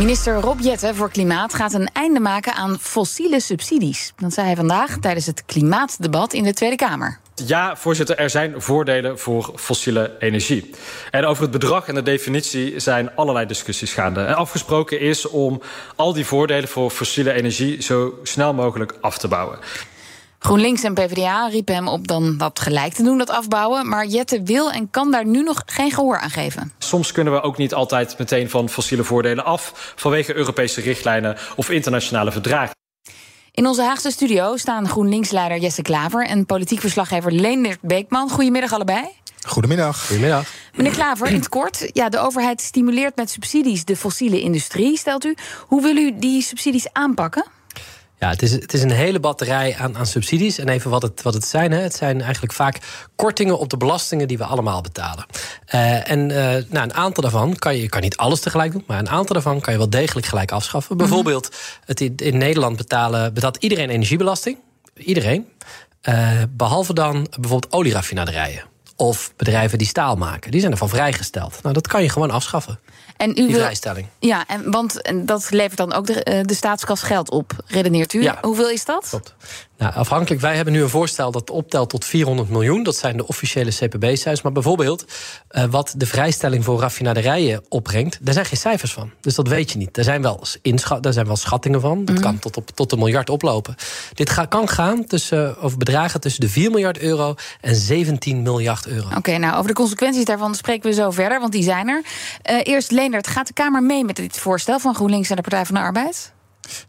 Minister Rob Jetten voor Klimaat gaat een einde maken aan fossiele subsidies. Dat zei hij vandaag tijdens het klimaatdebat in de Tweede Kamer. Ja, voorzitter, er zijn voordelen voor fossiele energie. En over het bedrag en de definitie zijn allerlei discussies gaande. En afgesproken is om al die voordelen voor fossiele energie zo snel mogelijk af te bouwen. GroenLinks en PvdA riepen hem op dan dat gelijk te doen, dat afbouwen. Maar Jette wil en kan daar nu nog geen gehoor aan geven. Soms kunnen we ook niet altijd meteen van fossiele voordelen af... vanwege Europese richtlijnen of internationale verdragen. In onze Haagse studio staan GroenLinks-leider Jesse Klaver... en politiek verslaggever Leendert Beekman. Goedemiddag allebei. Goedemiddag. Goedemiddag. Meneer Klaver, in het kort. Ja, de overheid stimuleert met subsidies de fossiele industrie, stelt u. Hoe wil u die subsidies aanpakken? Ja, het is, het is een hele batterij aan, aan subsidies. En even wat het, wat het zijn. Hè. Het zijn eigenlijk vaak kortingen op de belastingen die we allemaal betalen. Uh, en uh, nou, een aantal daarvan kan je, je kan niet alles tegelijk doen, maar een aantal daarvan kan je wel degelijk gelijk afschaffen. -hmm. Bijvoorbeeld, het in, in Nederland betalen, betaalt iedereen energiebelasting. Iedereen. Uh, behalve dan bijvoorbeeld olieraffinaderijen. Of bedrijven die staal maken. Die zijn ervan vrijgesteld. Nou, dat kan je gewoon afschaffen. En u die wil, vrijstelling. Ja, en, want en dat levert dan ook de, de staatskas geld op, redeneert u. Ja. Hoeveel is dat? Klopt. Nou, afhankelijk, wij hebben nu een voorstel dat optelt tot 400 miljoen. Dat zijn de officiële CPB-cijfers. Maar bijvoorbeeld, uh, wat de vrijstelling voor raffinaderijen opbrengt, daar zijn geen cijfers van. Dus dat weet je niet. Daar zijn wel, daar zijn wel schattingen van. Dat Mhm. mm. kan tot, op, tot een miljard oplopen. Dit ga, kan gaan tussen, over bedragen tussen de 4 miljard euro en 17 miljard euro. Oké, okay, nou over de consequenties daarvan spreken we zo verder, want die zijn er. Uh, eerst Leendert, gaat de Kamer mee met dit voorstel van GroenLinks en de Partij van de Arbeid?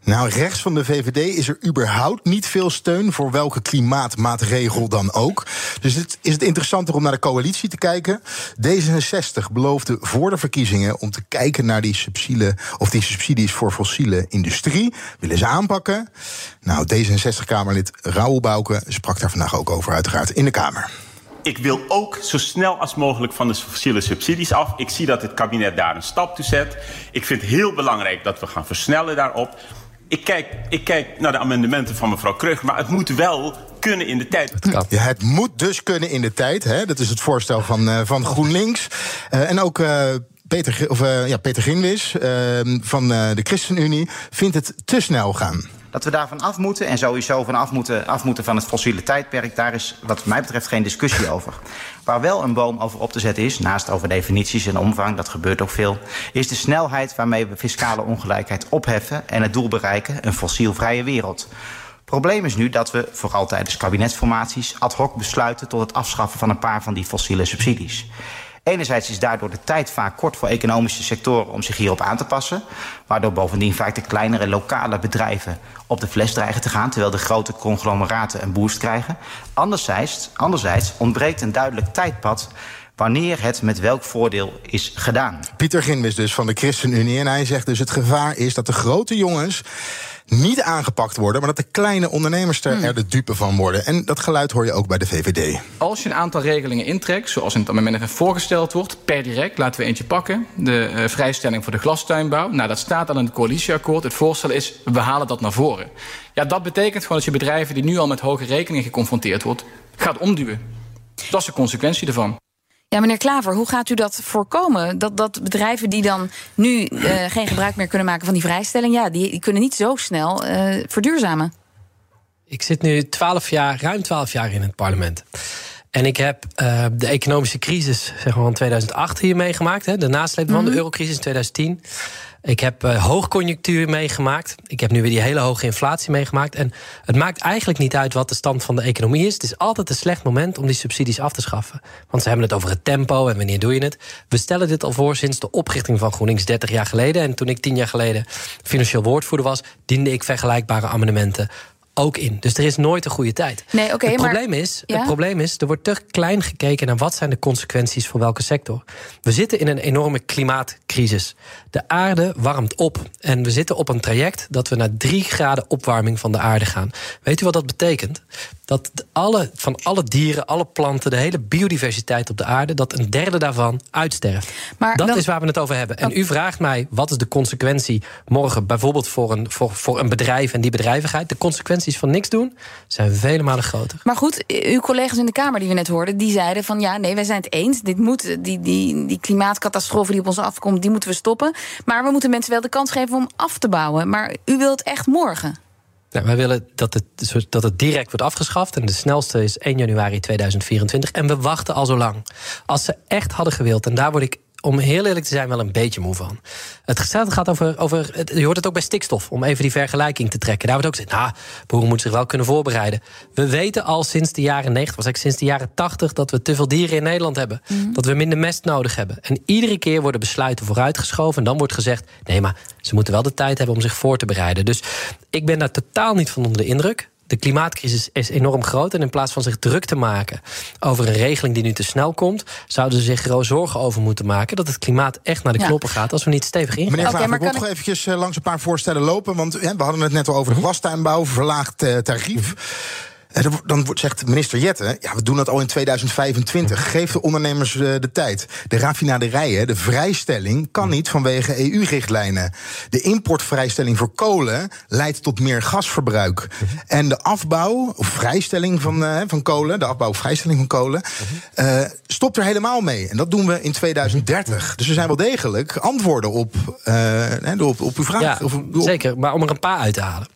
Nou, rechts van de VVD is er überhaupt niet veel steun voor welke klimaatmaatregel dan ook. Dus het is het interessanter om naar de coalitie te kijken. D66 beloofde voor de verkiezingen om te kijken naar die subsidies of die subsidies voor fossiele industrie. Willen ze aanpakken? Nou, D66-Kamerlid Raoul Bouke sprak daar vandaag ook over, uiteraard, in de Kamer. Ik wil ook zo snel als mogelijk van de fossiele subsidies af. Ik zie dat het kabinet daar een stap toe zet. Ik vind het heel belangrijk dat we gaan versnellen daarop. Ik kijk, ik kijk naar de amendementen van mevrouw Krug, maar het moet wel kunnen in de tijd. Ja, het moet dus kunnen in de tijd. Hè? Dat is het voorstel van, uh, van GroenLinks. Uh, en ook. Uh, Peter, of, ja, Peter Ginwis van de ChristenUnie vindt het te snel gaan. Dat we daarvan af moeten en sowieso van af moeten, af moeten van het fossiele tijdperk, daar is wat mij betreft geen discussie over. Waar wel een boom over op te zetten is, naast over definities en omvang, dat gebeurt ook veel, is de snelheid waarmee we fiscale ongelijkheid opheffen en het doel bereiken, een fossielvrije wereld. Probleem is nu dat we, vooral tijdens kabinetsformaties, ad hoc besluiten tot het afschaffen van een paar van die fossiele subsidies. Enerzijds is daardoor de tijd vaak kort voor economische sectoren om zich hierop aan te passen, waardoor bovendien vaak de kleinere lokale bedrijven op de fles dreigen te gaan, terwijl de grote conglomeraten een boost krijgen. Anderzijds, anderzijds ontbreekt een duidelijk tijdpad wanneer het met welk voordeel is gedaan. Pieter Ginwis dus van de ChristenUnie en hij zegt dus het gevaar is dat de grote jongens niet aangepakt worden, maar dat de kleine ondernemers er, hmm. er de dupe van worden. En dat geluid hoor je ook bij de VVD. Als je een aantal regelingen intrekt, zoals in het amendement voorgesteld wordt, per direct, laten we eentje pakken. De uh, vrijstelling voor de glastuinbouw. Nou, dat staat al in het coalitieakkoord. Het voorstel is, we halen dat naar voren. Ja, dat betekent gewoon dat je bedrijven die nu al met hoge rekeningen geconfronteerd wordt, gaat omduwen. Dat is de consequentie ervan. Ja, meneer Klaver, hoe gaat u dat voorkomen? Dat, dat bedrijven die dan nu uh, geen gebruik meer kunnen maken van die vrijstelling, ja, die, die kunnen niet zo snel uh, verduurzamen. Ik zit nu 12 jaar, ruim 12 jaar in het parlement. En ik heb uh, de economische crisis zeg maar, van 2008 hier meegemaakt. Hè, de nasleep van mm -hmm. de eurocrisis in 2010. Ik heb uh, hoogconjunctuur meegemaakt. Ik heb nu weer die hele hoge inflatie meegemaakt. En het maakt eigenlijk niet uit wat de stand van de economie is. Het is altijd een slecht moment om die subsidies af te schaffen. Want ze hebben het over het tempo en wanneer doe je het. We stellen dit al voor sinds de oprichting van GroenLinks 30 jaar geleden. En toen ik 10 jaar geleden financieel woordvoerder was, diende ik vergelijkbare amendementen ook in. Dus er is nooit een goede tijd. Nee, oké, het, maar- probleem is, Ja? het probleem is, er wordt te klein gekeken naar wat zijn de consequenties voor welke sector. We zitten in een enorme klimaatcrisis. De aarde warmt op. En we zitten op een traject dat we naar drie graden opwarming van de aarde gaan. Weet u wat dat betekent? Dat alle, van alle dieren, alle planten, de hele biodiversiteit op de aarde, dat een derde daarvan uitsterft. Maar dat dan- is waar we het over hebben. En u vraagt mij, wat is de consequentie morgen bijvoorbeeld voor een, voor, voor een bedrijf en die bedrijvigheid? De consequenties van niks doen zijn vele malen groter. Maar goed, uw collega's in de Kamer die we net hoorden, die zeiden van ja, nee, wij zijn het eens. Dit moet, die, die, die klimaatcatastrofe die op ons afkomt, die moeten we stoppen. Maar we moeten mensen wel de kans geven om af te bouwen. Maar u wilt echt morgen. Nou, wij willen dat het, dat het direct wordt afgeschaft. En de snelste is 1 januari 2024. En we wachten al zo lang. Als ze echt hadden gewild, en daar word ik om heel eerlijk te zijn, wel een beetje moe van. Het gaat gaat over, over. het- Je hoort het ook bij stikstof, om even die vergelijking te trekken. Daar wordt ook gezegd, nou, boeren moeten zich wel kunnen voorbereiden. We weten al sinds de jaren 90, was eigenlijk sinds de jaren 80, dat we te veel dieren in Nederland hebben. Dat we minder mest nodig hebben. En iedere keer worden besluiten vooruitgeschoven. En dan wordt gezegd, nee, maar ze moeten wel de tijd hebben om zich voor te bereiden. Dus ik ben daar totaal niet van onder de indruk. De klimaatcrisis is enorm groot. En in plaats van zich druk te maken over een regeling die nu te snel komt, zouden ze zich groot zorgen over moeten maken dat het klimaat echt naar de Ja. knoppen gaat als we niet stevig ingaan. Meneer Oké, Vlaag, maar ik wil nog eventjes eh, langs een paar voorstellen lopen. Want hè, we hadden het net al over de glastuinbouw, verlaagd eh, tarief. Eh, dan zegt minister Jette, ja, we doen dat al in 2025. Geef de ondernemers eh, de tijd. De raffinaderijen, de vrijstelling, kan niet vanwege EU-richtlijnen. De importvrijstelling voor kolen leidt tot meer gasverbruik. En de afbouw, of vrijstelling van, eh, van kolen, de afbouw of vrijstelling van kolen, stopt er helemaal mee. En dat doen we in 2030. Dus er zijn wel degelijk antwoorden op, op, op uw vraag. Ja, Of op- zeker. Maar om er een paar uit te halen.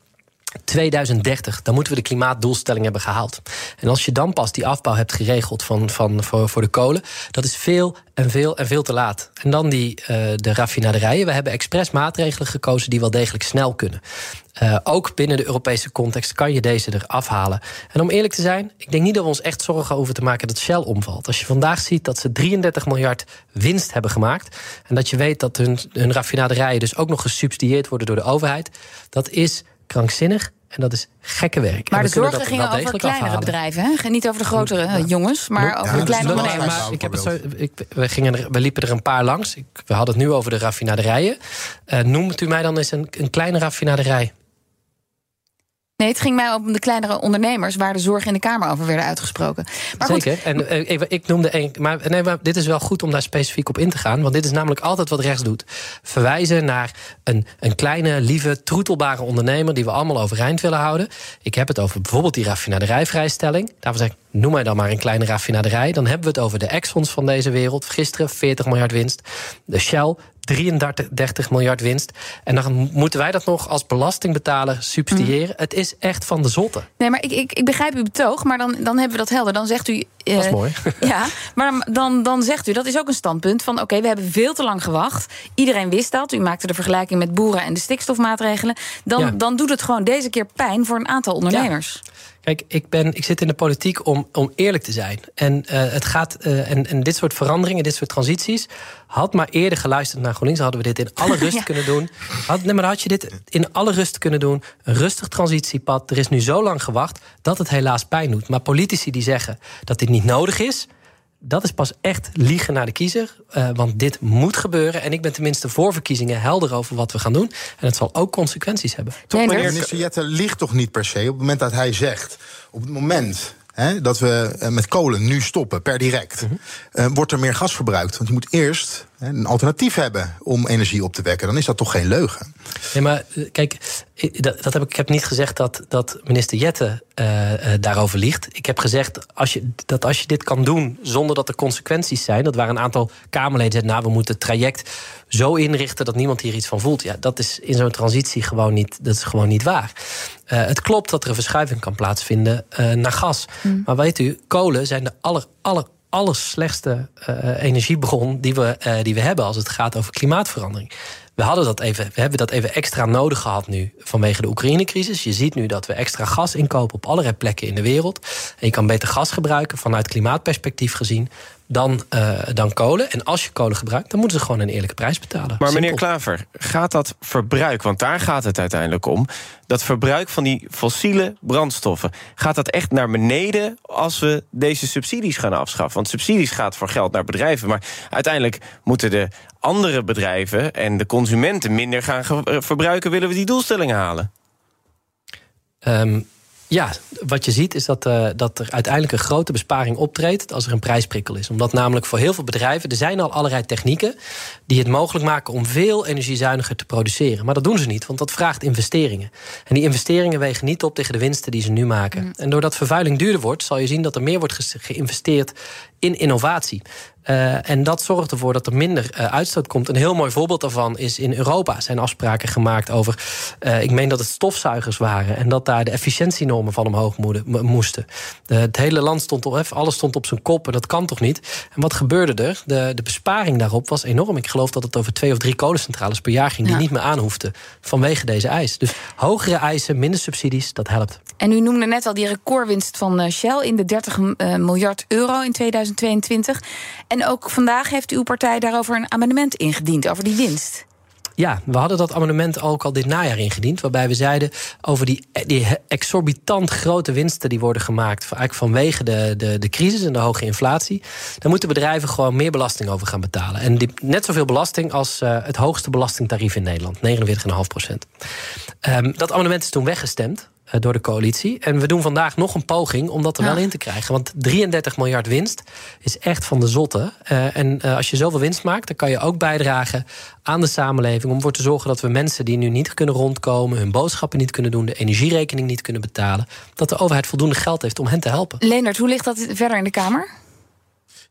2030, dan moeten we de klimaatdoelstelling hebben gehaald. En als je dan pas die afbouw hebt geregeld van, van, voor, voor de kolen, dat is veel en veel en veel te laat. En dan die, eh, de raffinaderijen. We hebben expres maatregelen gekozen die wel degelijk snel kunnen. Eh, ook binnen de Europese context kan je deze er afhalen. En om eerlijk te zijn, ik denk niet dat we ons echt zorgen over te maken dat Shell omvalt. Als je vandaag ziet dat ze 33 miljard winst hebben gemaakt. En dat je weet dat hun, hun raffinaderijen dus ook nog gesubsidieerd worden door de overheid. Dat is krankzinnig en dat is gekke werk. Maar de zorgen dat gingen wel over kleinere afhalen. bedrijven, hè? Niet over de grotere eh, jongens, maar Ja, over dat de kleine is wel ondernemers. Maar ik heb het zo, ik, we, gingen er, we liepen er een paar langs. Ik, we hadden het nu over de raffinaderijen. Eh, noemt u mij dan eens een, een kleine raffinaderij? Nee, het ging mij om de kleinere ondernemers waar de zorgen in de Kamer over werden uitgesproken. Maar goed, Zeker. En eh, ik, ik noemde één. Maar, nee, dit is wel goed om daar specifiek op in te gaan. Want dit is namelijk altijd wat rechts doet. Verwijzen naar een, een kleine, lieve, troetelbare ondernemer die we allemaal overeind willen houden. Ik heb het over bijvoorbeeld die raffinaderijvrijstelling. Daarvoor zeg ik, noem mij dan maar een kleine raffinaderij. Dan hebben we het over de Exxons van deze wereld. Gisteren 40 miljard winst. De Shell 33 30 miljard winst. En dan moeten wij dat nog als belastingbetaler subsidiëren. Het is echt van de zotte. nee, maar ik, ik, ik begrijp uw betoog, maar dan, dan hebben we dat helder. Dan zegt u. eh, Dat is mooi. Ja, maar dan, dan zegt u, dat is ook een standpunt van... oké, we hebben veel te lang gewacht. Iedereen wist dat. U maakte de vergelijking met boeren en de stikstofmaatregelen. Dan, Ja. dan doet het gewoon deze keer pijn voor een aantal ondernemers. Kijk, ik, ben, ik zit in de politiek om, om eerlijk te zijn. En, eh, het gaat, eh, en, en dit soort veranderingen, dit soort transities. Had maar eerder geluisterd naar GroenLinks, hadden we dit in alle rust Ja. kunnen doen. Had, nee, maar had je dit in alle rust kunnen doen. Een rustig transitiepad. Er is nu zo lang gewacht dat het helaas pijn doet. Maar politici die zeggen dat dit niet nodig is. Dat is pas echt liegen naar de kiezer. eh, want dit moet gebeuren. En ik ben tenminste voor verkiezingen helder over wat we gaan doen. En het zal ook consequenties hebben. Toch, Nee, meneer dat- minister Jette ligt toch niet per se op het moment dat hij zegt... op het moment hè, dat we eh, met kolen nu stoppen, per direct... Mhm. eh, wordt er meer gas verbruikt. Want je moet eerst hè, een alternatief hebben om energie op te wekken. Dan is dat toch geen leugen? Nee, maar eh, kijk, ik, dat, dat heb ik, ik heb niet gezegd dat, dat minister Jette eh, eh, daarover liegt. Ik heb gezegd als je, dat als je dit kan doen zonder dat er consequenties zijn... dat waar een aantal Kamerleden zeiden... nou, we moeten het traject zo inrichten dat niemand hier iets van voelt. Ja, dat is in zo'n transitie gewoon niet, dat is gewoon niet waar. Het klopt dat er een verschuiving kan plaatsvinden naar gas. Maar weet u, kolen zijn de aller, aller, allerslechtste eh, energiebron die we, die we hebben... als het gaat over klimaatverandering. We, hadden dat even, we hebben dat even extra nodig gehad nu vanwege de Oekraïne-crisis. Je ziet nu dat we extra gas inkopen op allerlei plekken in de wereld. En je kan beter gas gebruiken vanuit klimaatperspectief gezien dan, uh, dan kolen. En als je kolen gebruikt, dan moeten ze gewoon een eerlijke prijs betalen. Maar meneer Klaver, gaat dat verbruik, want daar gaat het uiteindelijk om... dat verbruik van die fossiele brandstoffen... gaat dat echt naar beneden als we deze subsidies gaan afschaffen? Want subsidies gaat voor geld naar bedrijven... maar uiteindelijk moeten de andere bedrijven en de consumenten... minder gaan verbruiken, willen we die doelstellingen halen? Um, ja, wat je ziet is dat, uh, dat er uiteindelijk een grote besparing optreedt als er een prijsprikkel is. Omdat namelijk voor heel veel bedrijven, er zijn al allerlei technieken die het mogelijk maken om veel energiezuiniger te produceren. Maar dat doen ze niet, want dat vraagt investeringen. En die investeringen wegen niet op tegen de winsten die ze nu maken. Mm. En doordat vervuiling duurder wordt, zal je zien dat er meer wordt geïnvesteerd in innovatie. Uh, en dat zorgt ervoor dat er minder uh, uitstoot komt. Een heel mooi voorbeeld daarvan is in Europa zijn afspraken gemaakt over. Uh, ik meen dat het stofzuigers waren. En dat daar de efficiëntienormen van omhoog moesten. Het hele land stond op, alles stond op zijn kop. En dat kan toch niet? En wat gebeurde er? De, de besparing daarop was enorm. Ik geloof dat het over twee of drie kolencentrales per jaar ging. die niet meer aanhoefden vanwege deze eis. Dus hogere eisen, minder subsidies, dat helpt. En u noemde net al die recordwinst van Shell in de 30 miljard euro in 2022. En ook vandaag heeft uw partij daarover een amendement ingediend, over die winst. Ja, we hadden dat amendement ook al dit najaar ingediend. Waarbij we zeiden over die, die exorbitant grote winsten die worden gemaakt. Eigenlijk vanwege de, de, de crisis en de hoge inflatie. Daar moeten bedrijven gewoon meer belasting over gaan betalen. En die, net zoveel belasting als uh, het hoogste belastingtarief in Nederland, 49,5 procent. Um, dat amendement is toen weggestemd. Eh, door de coalitie. En we doen vandaag nog een poging om dat er wel in te krijgen. Want 33 miljard winst is echt van de zotte. Uh, en uh, als je zoveel winst maakt, dan kan je ook bijdragen aan de samenleving. om ervoor te zorgen dat we mensen die nu niet kunnen rondkomen. hun boodschappen niet kunnen doen. de energierekening niet kunnen betalen. dat de overheid voldoende geld heeft om hen te helpen. Leonard, hoe ligt dat verder in de Kamer?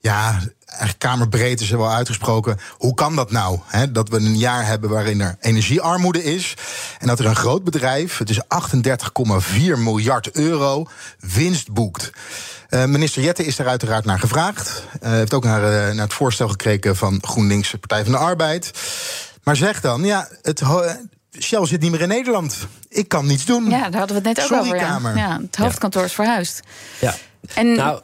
Ja, eigenlijk kamerbreed is er wel uitgesproken. Hoe kan dat nou? Hè? Dat we een jaar hebben waarin er energiearmoede is. En dat er een groot bedrijf, het is 38,4 miljard euro, winst boekt. Uh, minister Jette is daar uiteraard naar gevraagd. Uh, heeft ook naar, uh, naar het voorstel gekregen van GroenLinks, Partij van de Arbeid. Maar zeg dan, ja, het, Shell zit niet meer in Nederland. Ik kan niets doen. Ja, daar hadden we het net ook over. Ja. ja. het hoofdkantoor is verhuisd. Ja. En nou,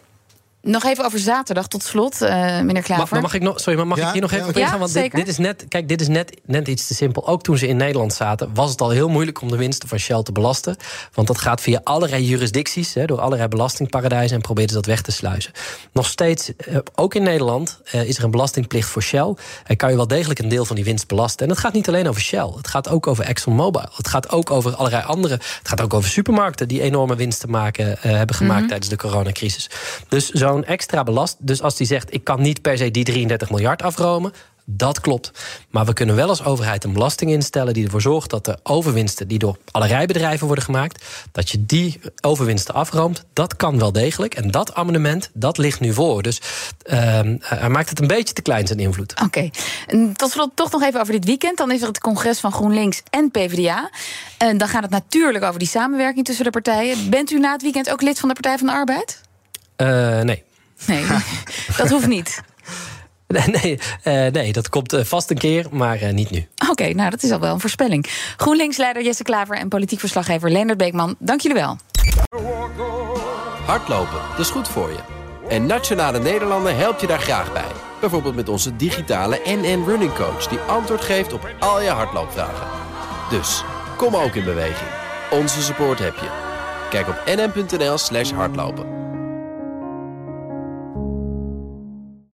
nog even over zaterdag tot slot, uh, meneer Klaver. Maar, mag ik nog, sorry, maar mag ik hier nog even op ingaan? Want dit, dit, is net, kijk, dit is net, net iets te simpel. Ook toen ze in Nederland zaten, was het al heel moeilijk om de winsten van Shell te belasten. Want dat gaat via allerlei jurisdicties, hè, door allerlei belastingparadijzen en probeert ze dat weg te sluizen. Nog steeds, uh, ook in Nederland, uh, is er een belastingplicht voor Shell. En kan je wel degelijk een deel van die winst belasten. En het gaat niet alleen over Shell. Het gaat ook over ExxonMobil. Het gaat ook over allerlei andere. Het gaat ook over supermarkten die enorme winsten maken, hebben gemaakt mm -hmm. tijdens de coronacrisis. Dus zo extra belast. Dus als die zegt: ik kan niet per se die 33 miljard afromen. Dat klopt. Maar we kunnen wel als overheid een belasting instellen die ervoor zorgt dat de overwinsten die door allerlei bedrijven worden gemaakt, dat je die overwinsten afroomt. Dat kan wel degelijk. En dat amendement, dat ligt nu voor. Dus uh, hij maakt het een beetje te klein zijn invloed. Oké. Okay. Tot slot toch nog even over dit weekend. Dan is er het congres van GroenLinks en PvdA. En dan gaat het natuurlijk over die samenwerking tussen de partijen. Bent u na het weekend ook lid van de Partij van de Arbeid? Uh, nee. Nee, dat hoeft niet. Nee, nee, dat komt uh, vast een keer, maar niet nu. Oké, okay, nou dat is al wel een voorspelling. GroenLinks-leider Jesse Klaver en politiek verslaggever Leonard Beekman, dank jullie wel. Hardlopen, dat is goed voor je. En Nationale Nederlanden helpt je daar graag bij. Bijvoorbeeld met onze digitale NN Running Coach... die antwoord geeft op al je hardloopvragen. Dus, kom ook in beweging. Onze support heb je. Kijk op nn.nl slash hardlopen.